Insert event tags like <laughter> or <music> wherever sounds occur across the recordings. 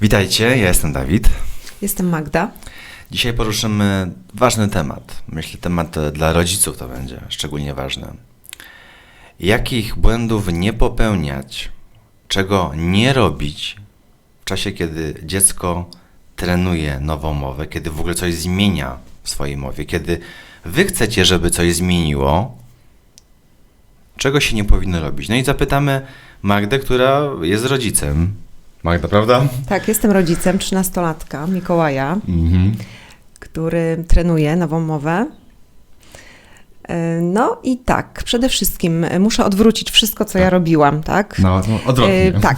Witajcie, ja jestem Dawid. Jestem Magda. Dzisiaj poruszymy ważny temat. Myślę, temat dla rodziców to będzie szczególnie ważny. Jakich błędów nie popełniać, czego nie robić w czasie, kiedy dziecko trenuje nową mowę, kiedy w ogóle coś zmienia w swojej mowie, kiedy wy chcecie, żeby coś zmieniło, czego się nie powinno robić. No i zapytamy Magdę, która jest rodzicem. Magda, prawda? Tak, jestem rodzicem 13-latka Mikołaja, Mhm. który trenuje nową mowę. E, No i tak, przede wszystkim e, muszę odwrócić wszystko, co ja robiłam, tak? No, to odwrotnie. E, tak,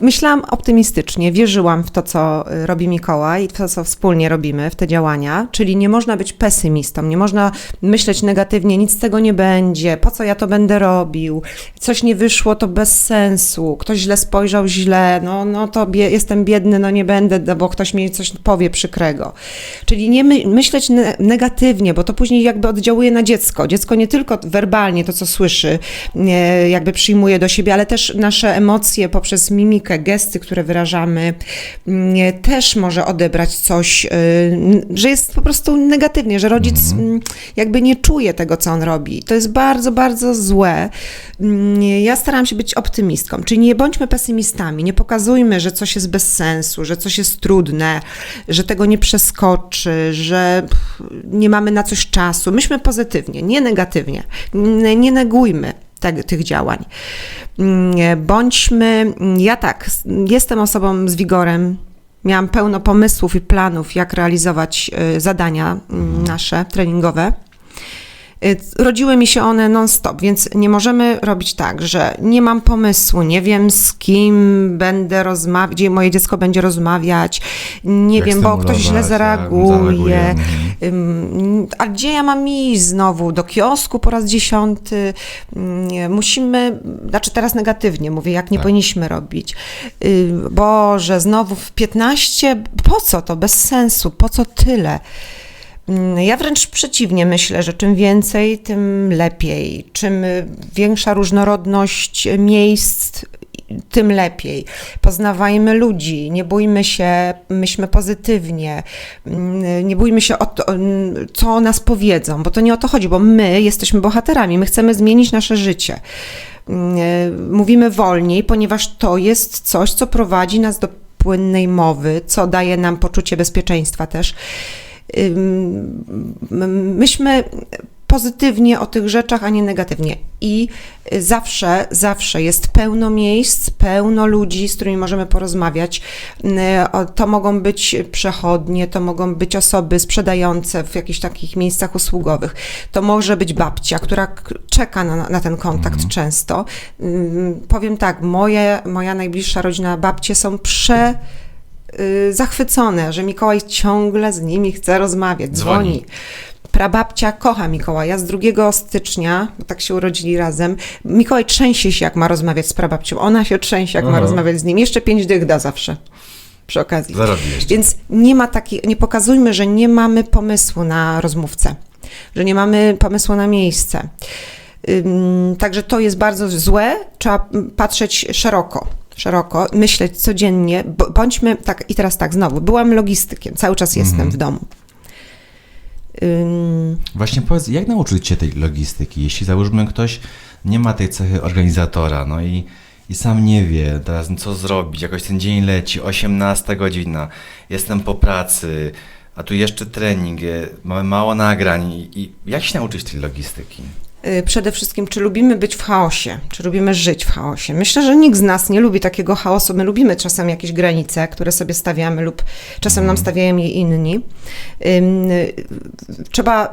myślałam optymistycznie, wierzyłam w to, co robi Mikołaj i w to, co wspólnie robimy, w te działania, czyli nie można być pesymistą, nie można myśleć negatywnie, nic z tego nie będzie, po co ja to będę robił, coś nie wyszło, to bez sensu, ktoś źle spojrzał, źle, no, no to bie- jestem biedny, no nie będę, no bo ktoś mi coś powie przykrego. Czyli nie my- myśleć ne- negatywnie, bo to później jakby oddziałuje na dziecko. Dziecko nie tylko werbalnie to, co słyszy, jakby przyjmuje do siebie, ale też nasze emocje poprzez mimikę, gesty, które wyrażamy, też może odebrać coś, y, że jest po prostu negatywnie, że rodzic mm, jakby nie czuje tego, co on robi. To jest bardzo, bardzo złe. Mm, Ja staram się być optymistką, czyli nie bądźmy pesymistami, nie pokazujmy, że coś jest bez sensu, że coś jest trudne, że tego nie przeskoczy, że nie mamy na coś czasu. Myślmy pozytywnie, nie negatywnie. Nie, negujmy te, tych działań. Mm, Bądźmy, ja tak, jestem osobą z wigorem. Miałam pełno pomysłów i planów, jak realizować y, zadania mm, nasze treningowe. Y, Rodziły mi się one non-stop, więc nie możemy robić tak, że nie mam pomysłu, nie wiem z kim będę rozmawiać, gdzie moje dziecko będzie rozmawiać, nie Jak wiem, bo ktoś źle zareaguje. A gdzie ja mam iść znowu? Do kiosku po raz dziesiąty? Ym, Musimy, znaczy teraz negatywnie mówię, jak nie Tak. powinniśmy robić. Ym, Boże, znowu w 15? Po co to? Bez sensu. Po co tyle? Mm, Ja wręcz przeciwnie myślę, że czym więcej, tym lepiej. Czym większa różnorodność miejsc, tym lepiej. Poznawajmy ludzi, nie bójmy się, myślmy pozytywnie, mm, nie bójmy się o to, mm, co o nas powiedzą, bo to nie o to chodzi, bo my jesteśmy bohaterami, my chcemy zmienić nasze życie. Y, Mówimy wolniej, ponieważ to jest coś, co prowadzi nas do płynnej mowy, co daje nam poczucie bezpieczeństwa też. Myśmy pozytywnie o tych rzeczach, a nie negatywnie. I zawsze, zawsze jest pełno miejsc, pełno ludzi, z którymi możemy porozmawiać. To mogą być przechodnie, to mogą być osoby sprzedające w jakichś takich miejscach usługowych. To może być babcia, która czeka na, na ten kontakt często. Ym, Powiem tak, moje, moja najbliższa rodzina babcie są prze zachwycone, że Mikołaj ciągle z nimi chce rozmawiać, dzwoni. Dzwoni. Prababcia kocha Mikołaja. Z 2 stycznia, bo tak się urodzili razem, Mikołaj trzęsie się, jak ma rozmawiać z prababcią. Ona się trzęsie, jak ma Aha. rozmawiać z nim. Jeszcze pięć dych da zawsze przy okazji. Więc nie ma takiej, nie pokazujmy, że nie mamy pomysłu na rozmówcę, że nie mamy pomysłu na miejsce. Ym, Także to jest bardzo złe. Trzeba patrzeć szeroko. Szeroko, myśleć codziennie. Bądźmy tak, i teraz tak, znowu, byłam logistykiem, cały czas jestem w domu. Ym, Właśnie powiedz, jak nauczyć się tej logistyki, jeśli załóżmy ktoś nie ma tej cechy organizatora, no i, i sam nie wie teraz co zrobić, jakoś ten dzień leci, 18 godzina, jestem po pracy, a tu jeszcze trening, e, mamy mało nagrań i, i jak się nauczyć tej logistyki? Y, Przede wszystkim, czy lubimy być w chaosie, czy lubimy żyć w chaosie. Myślę, że nikt z nas nie lubi takiego chaosu. My lubimy czasem jakieś granice, które sobie stawiamy, lub czasem nam stawiają je inni. Y, Trzeba,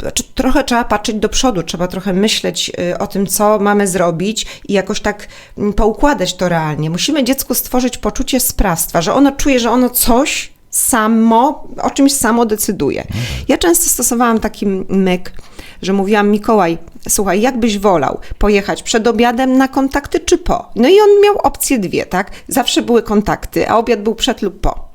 znaczy trochę trzeba patrzeć do przodu, trzeba trochę myśleć y, o tym, co mamy zrobić i jakoś tak mm, poukładać to realnie. Musimy dziecku stworzyć poczucie sprawstwa, że ono czuje, że ono coś samo, o czymś samo decyduje. Ja często stosowałam taki myk, że mówiłam Mikołaj, słuchaj, jak byś wolał pojechać przed obiadem na kontakty czy po? No i on miał opcje dwie, tak? Zawsze były kontakty, a obiad był przed lub po.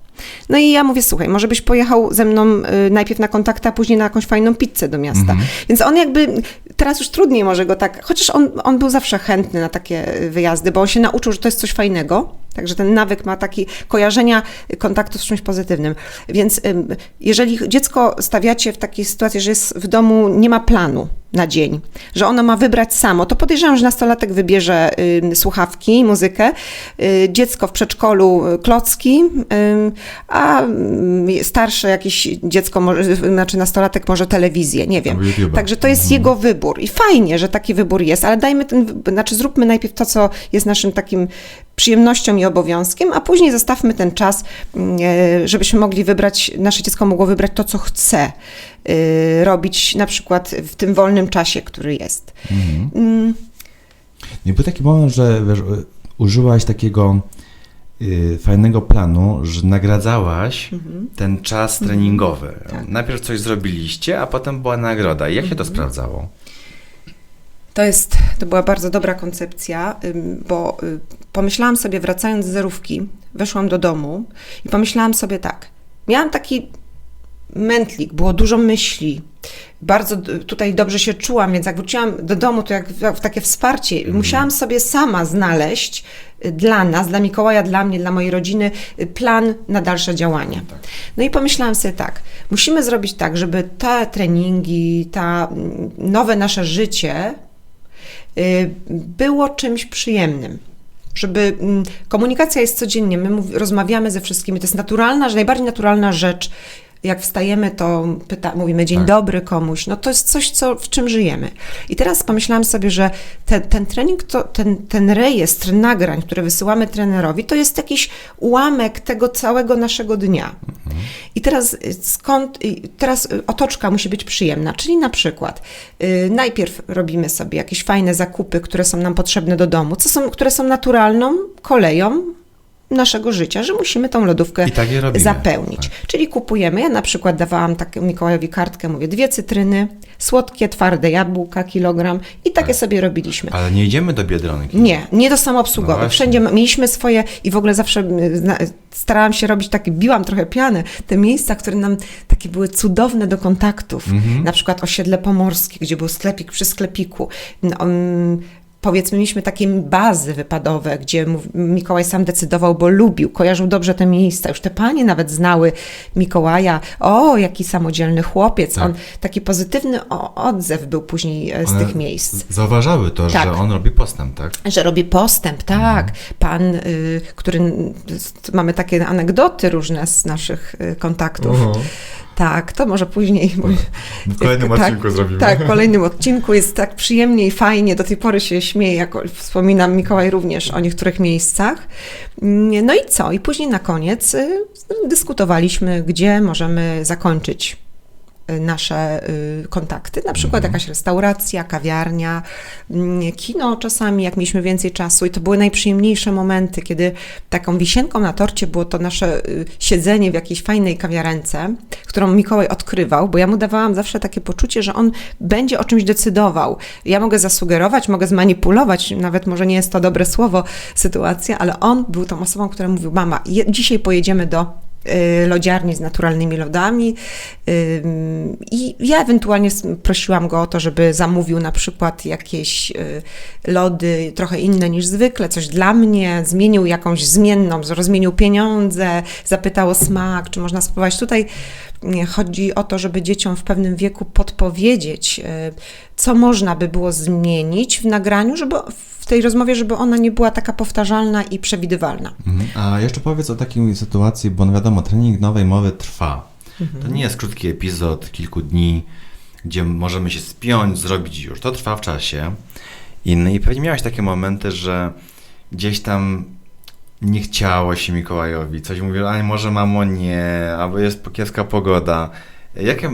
No i ja mówię, słuchaj, może byś pojechał ze mną y, najpierw na kontakty, a później na jakąś fajną pizzę do miasta. Więc on jakby, teraz już trudniej może go tak, chociaż on, on był zawsze chętny na takie y, wyjazdy, bo on się nauczył, że to jest coś fajnego. Także ten nawyk ma taki kojarzenia kontaktu z czymś pozytywnym. Więc jeżeli dziecko stawiacie w takiej sytuacji, że jest w domu, nie ma planu na dzień, że ono ma wybrać samo, to podejrzewam, że nastolatek wybierze y, słuchawki, muzykę, y, dziecko w przedszkolu y, klocki, y, a starsze jakieś dziecko, może, znaczy nastolatek może telewizję, nie wiem. Także to jest jego wybór i fajnie, że taki wybór jest, ale dajmy ten, znaczy zróbmy najpierw to, co jest naszym takim przyjemnością i obowiązkiem, a później zostawmy ten czas, mm, e, żebyśmy mogli wybrać, nasze dziecko mogło wybrać to, co chce y, robić na przykład w tym wolnym czasie, który jest. Mm, Nie był taki moment, że wiesz, użyłaś takiego y, fajnego planu, że nagradzałaś Ten czas treningowy. Tak. Najpierw coś zrobiliście, a potem była nagroda. I jak się to sprawdzało? To jest, to była bardzo dobra koncepcja, bo y, pomyślałam sobie, wracając z zerówki, weszłam do domu i pomyślałam sobie tak, miałam taki mętlik, było dużo myśli, bardzo tutaj dobrze się czułam, więc jak wróciłam do domu, to jak w- takie wsparcie, musiałam sobie sama znaleźć y, dla nas, dla Mikołaja, dla mnie, dla mojej rodziny y, plan na dalsze działania. No i pomyślałam sobie tak, musimy zrobić tak, żeby te treningi, ta mm, nowe nasze życie było czymś przyjemnym. Żeby mm, komunikacja jest codziennie, my rozmawiamy ze wszystkimi, to jest naturalna, najbardziej naturalna rzecz. Jak wstajemy, to pyta, mówimy dzień Tak. dobry komuś. No to jest coś, co, w czym żyjemy. I teraz pomyślałam sobie, że ten, ten trening, to, ten, ten rejestr nagrań, które wysyłamy trenerowi, to jest jakiś ułamek tego całego naszego dnia. I teraz y, skąd, y, teraz y, otoczka musi być przyjemna, czyli na przykład y, najpierw robimy sobie jakieś fajne zakupy, które są nam potrzebne do domu, co są, które są naturalną koleją naszego życia, że musimy tą lodówkę tak zapełnić. Czyli kupujemy, ja na przykład dawałam tak Mikołajowi kartkę, mówię, dwie cytryny, słodkie, twarde jabłka, kilogram i takie sobie robiliśmy. Ale nie idziemy do Biedronki. Nie, nie to samo No. Wszędzie mieliśmy swoje i w ogóle zawsze y, starałam się robić takie, biłam trochę pianę, te miejsca, które nam takie były cudowne do kontaktów. Mhm. Na przykład osiedle pomorskie, gdzie był sklepik przy sklepiku. No, um, Powiedzmy, mieliśmy takie bazy wypadowe, gdzie Mikołaj sam decydował, bo lubił, kojarzył dobrze te miejsca. Już te panie nawet znały Mikołaja. O, jaki samodzielny chłopiec. Tak. On, taki pozytywny odzew był później e, z One tych miejsc. Zauważały to, Tak. że on robi postęp, tak? Że robi postęp, tak. Pan, y, który. y, Mamy takie anegdoty różne z naszych y, kontaktów. Tak, to może później. bo- W kolejnym tak, odcinku zrobimy. Tak, w kolejnym odcinku jest tak przyjemnie i fajnie. Do tej pory się śmieję, jak o- wspominam Mikołaj również o niektórych miejscach. Mm, No i co? I później na koniec y, dyskutowaliśmy, gdzie możemy zakończyć nasze y, kontakty. Na przykład jakaś restauracja, kawiarnia, mm, kino czasami, jak mieliśmy więcej czasu. I to były najprzyjemniejsze momenty, kiedy taką wisienką na torcie było to nasze y, siedzenie w jakiejś fajnej kawiarence, którą Mikołaj odkrywał, bo ja mu dawałam zawsze takie poczucie, że on będzie o czymś decydował. Ja mogę zasugerować, mogę zmanipulować, nawet może nie jest to dobre słowo, sytuacja, ale on był tą osobą, która mówił, mama, dzisiaj pojedziemy do lodziarni z naturalnymi lodami Ym, i ja ewentualnie prosiłam go o to, żeby zamówił na przykład jakieś y, lody trochę inne niż zwykle, coś dla mnie, zmienił jakąś zmienną, rozmienił pieniądze, zapytał o smak, czy można spróbować. Tutaj chodzi o to, żeby dzieciom w pewnym wieku podpowiedzieć, y, co można by było zmienić w nagraniu, żeby tej rozmowie, żeby ona nie była taka powtarzalna i przewidywalna. Mhm. A jeszcze powiedz o takiej sytuacji, bo no wiadomo, trening nowej mowy trwa. To nie jest krótki epizod, kilku dni, gdzie możemy się spiąć, zrobić już. To trwa w czasie. I, no i pewnie miałeś takie momenty, że gdzieś tam nie chciało się Mikołajowi. Coś mówił, a może mamo nie, albo jest kiepska pogoda. Jakie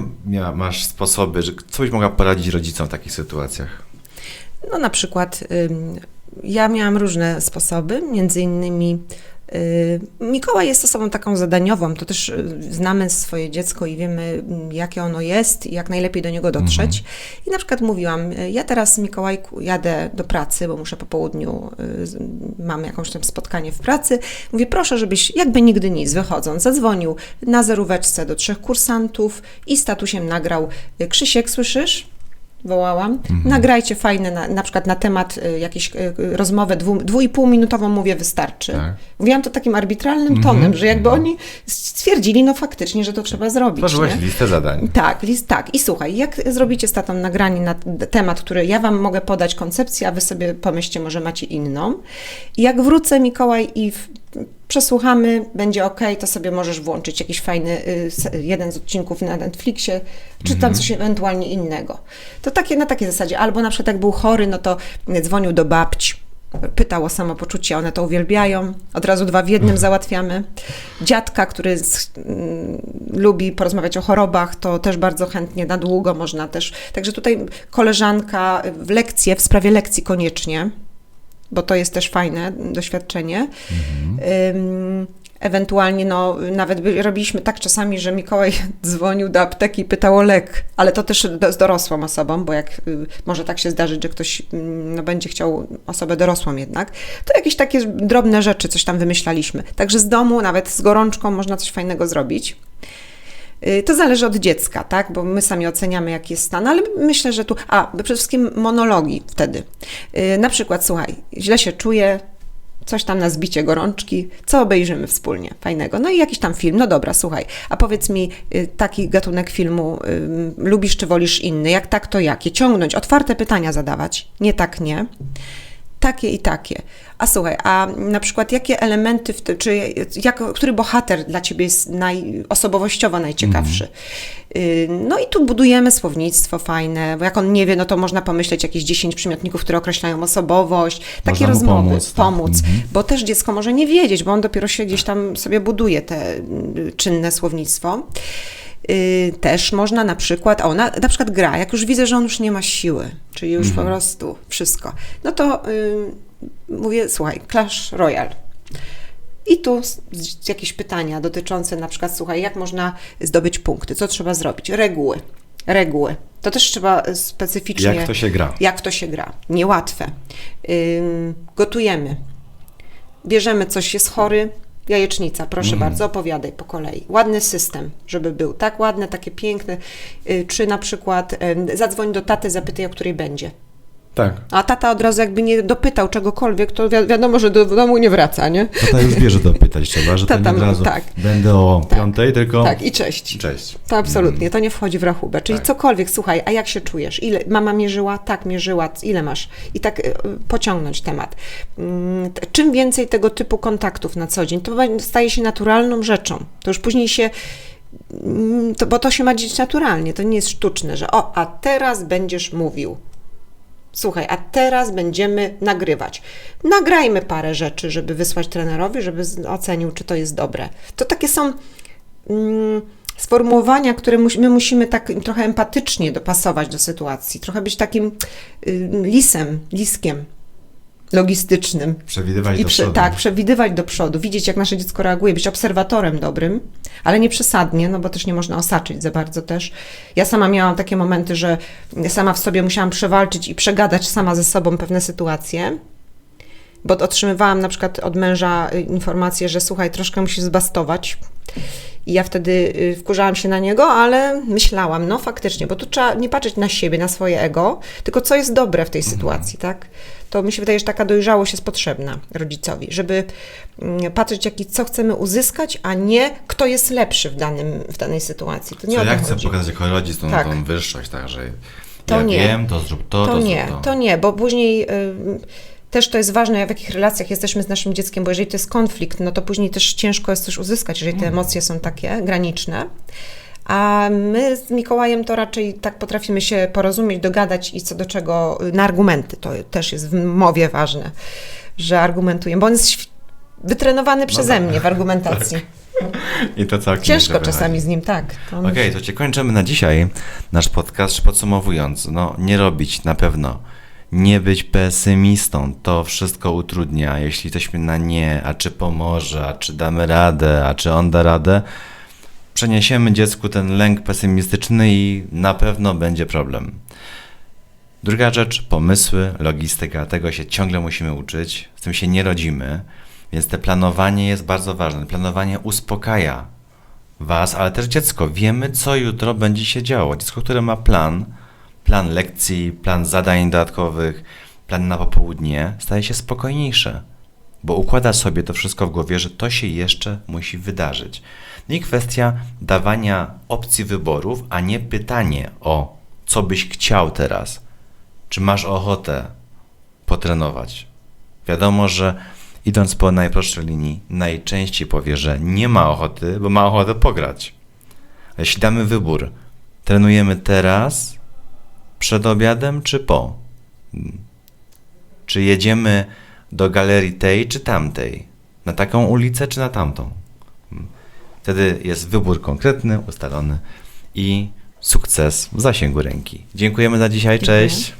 masz sposoby, że co byś mogła poradzić rodzicom w takich sytuacjach? No na przykład ja miałam różne sposoby, między innymi y, Mikołaj jest osobą taką zadaniową, to też y, znamy swoje dziecko i wiemy mm, jakie ono jest i jak najlepiej do niego dotrzeć. I na przykład mówiłam, y, ja teraz Mikołajku jadę do pracy, bo muszę po południu, mam jakąś tam spotkanie w pracy. Mówię, proszę, żebyś jakby nigdy nic, wychodząc, zadzwonił na zeróweczce do trzech kursantów i statusiem nagrał, Krzysiek, słyszysz? Wołałam. Nagrajcie fajne, na, na przykład na temat y, jakiejś y, y, rozmowę dwu, dwu i pół minutową mówię wystarczy. Tak. Mówiłam to takim arbitralnym tonem, że jakby oni stwierdzili, no faktycznie, że to trzeba zrobić. Tworzyłeś nie? listę zadań. Tak, list, tak. I słuchaj, jak zrobicie z tatą nagranie na temat, który ja wam mogę podać koncepcję, a wy sobie pomyślcie, może macie inną. I jak wrócę, Mikołaj, i w, przesłuchamy, będzie ok, to sobie możesz włączyć jakiś fajny y, jeden z odcinków na Netflixie, czy tam coś ewentualnie innego. To takie na takiej zasadzie. Albo na przykład jak był chory, no to dzwonił do babci, pytał o samopoczucie, one to uwielbiają. Od razu dwa w jednym załatwiamy. Dziadka, który z, mm, lubi porozmawiać o chorobach, to też bardzo chętnie, na długo można też. Także tutaj koleżanka w lekcje, w sprawie lekcji koniecznie, bo to jest też fajne doświadczenie. Ym, Ewentualnie, no, nawet robiliśmy tak czasami, że Mikołaj <laughs> dzwonił do apteki i pytał o lek, ale to też do, z dorosłą osobą, bo jak y, może tak się zdarzyć, że ktoś mm, no, będzie chciał osobę dorosłą jednak, to jakieś takie drobne rzeczy, coś tam wymyślaliśmy. Także z domu, nawet z gorączką, można coś fajnego zrobić. Y, To zależy od dziecka, tak? Bo my sami oceniamy, jaki jest stan, ale myślę, że tu. A, przede wszystkim monologi wtedy. Y, Na przykład, słuchaj, źle się czuję, coś tam na zbicie gorączki, co obejrzymy wspólnie fajnego. No i jakiś tam film, no dobra, słuchaj, a powiedz mi y, taki gatunek filmu lubisz czy wolisz inny? Jak tak, to jakie? Ciągnąć, otwarte pytania zadawać, nie tak, nie. Takie i takie. A słuchaj, a na przykład jakie elementy, ty, czy jak, który bohater dla ciebie jest naj, osobowościowo najciekawszy? Y, No i tu budujemy słownictwo fajne, bo jak on nie wie, no to można pomyśleć jakieś 10 przymiotników, które określają osobowość, takie rozmowy, pomóc, tak. pomóc bo też dziecko może nie wiedzieć, bo on dopiero się gdzieś tam sobie buduje te y, czynne słownictwo. Y, Też można na przykład, o, na, na przykład gra, jak już widzę, że on już nie ma siły, czyli już po prostu wszystko, no to y, mówię, słuchaj, Clash Royale. I tu jakieś pytania dotyczące na przykład, słuchaj, jak można zdobyć punkty, co trzeba zrobić, reguły, reguły. To też trzeba specyficznie... Jak to się gra? Jak to się gra? Niełatwe. Gotujemy. Bierzemy coś, jest chory, jajecznica, proszę bardzo, opowiadaj po kolei. Ładny system, żeby był. Tak ładny, takie piękne. Y, czy na przykład zadzwoń do taty, zapytaj, o której będzie. Tak. A tata od razu jakby nie dopytał czegokolwiek, to wi- wiadomo, że do domu nie wraca, nie? Tata już wie, że dopytać trzeba, że Tata nie od ma- razu tak. będę o piątej, tylko Tak, i cześć. Cześć. To absolutnie, to nie wchodzi w rachubę. Czyli Tak. cokolwiek, słuchaj, a jak się czujesz? Ile, mama mierzyła? Tak, mierzyła. Ile masz? I tak y, pociągnąć temat. Mm, Czym więcej tego typu kontaktów na co dzień, to staje się naturalną rzeczą. To już później się, mm, to, bo to się ma dzieć naturalnie, to nie jest sztuczne, że o, a teraz będziesz mówił. Słuchaj, a teraz będziemy nagrywać. Nagrajmy parę rzeczy, żeby wysłać trenerowi, żeby ocenił, czy to jest dobre. To takie są mm, sformułowania, które musi- my musimy tak trochę empatycznie dopasować do sytuacji, trochę być takim y, lisem, liskiem logistycznym. przewidywać I do prze, przodu. tak, przewidywać do przodu, widzieć jak nasze dziecko reaguje, być obserwatorem dobrym, ale nie przesadnie, no bo też nie można osaczyć za bardzo też. Ja sama miałam takie momenty, że sama w sobie musiałam przewalczyć i przegadać sama ze sobą pewne sytuacje, bo otrzymywałam na przykład od męża y, informację, że słuchaj, troszkę musisz zbastować. I ja wtedy y, wkurzałam się na niego, ale myślałam, no faktycznie, bo tu trzeba nie patrzeć na siebie, na swoje ego, tylko co jest dobre w tej sytuacji, tak? To mi się wydaje, że taka dojrzałość jest potrzebna rodzicowi, żeby mm, patrzeć, jaki, co chcemy uzyskać, a nie kto jest lepszy w, danym, w danej sytuacji. To nie Co ja chcę chodzi. pokazać jako rodzic tą, Tak. tą wyższość, tak, że To ja nie. wiem, to zrób to, to, To nie, zrób to. to nie, bo później y, też to jest ważne, w jakich relacjach jesteśmy z naszym dzieckiem, bo jeżeli to jest konflikt, no to później też ciężko jest coś uzyskać, jeżeli te emocje są takie graniczne. A my z Mikołajem to raczej tak potrafimy się porozumieć, dogadać i co do czego na argumenty. To też jest w mowie ważne, że argumentujemy, bo on jest wytrenowany przeze mnie w argumentacji. <laughs> I to całkiem Ciężko czasami z nim, tak. Okej, to cię kończymy na dzisiaj nasz podcast. Podsumowując, no nie robić na pewno, nie być pesymistą, to wszystko utrudnia. Jeśli jesteśmy na nie, a czy pomoże, a czy damy radę, a czy on da radę, przeniesiemy dziecku ten lęk pesymistyczny i na pewno będzie problem. Druga rzecz, pomysły, logistyka. Tego się ciągle musimy uczyć, z tym się nie rodzimy, więc te planowanie jest bardzo ważne. Planowanie uspokaja Was, ale też dziecko. Wiemy, co jutro będzie się działo. Dziecko, które ma plan, plan lekcji, plan zadań dodatkowych, plan na popołudnie staje się spokojniejszy, bo układa sobie to wszystko w głowie, że to się jeszcze musi wydarzyć. No I kwestia dawania opcji wyborów, a nie pytanie o co byś chciał teraz. Czy masz ochotę potrenować? Wiadomo, że idąc po najprostszej linii, najczęściej powie, że nie ma ochoty, bo ma ochotę pograć. Jeśli damy wybór, trenujemy teraz, przed obiadem czy po? Czy jedziemy do galerii tej czy tamtej? Na taką ulicę czy na tamtą? Wtedy jest wybór konkretny, ustalony i sukces w zasięgu ręki. Dziękujemy za dzisiaj, Dziękuję. cześć.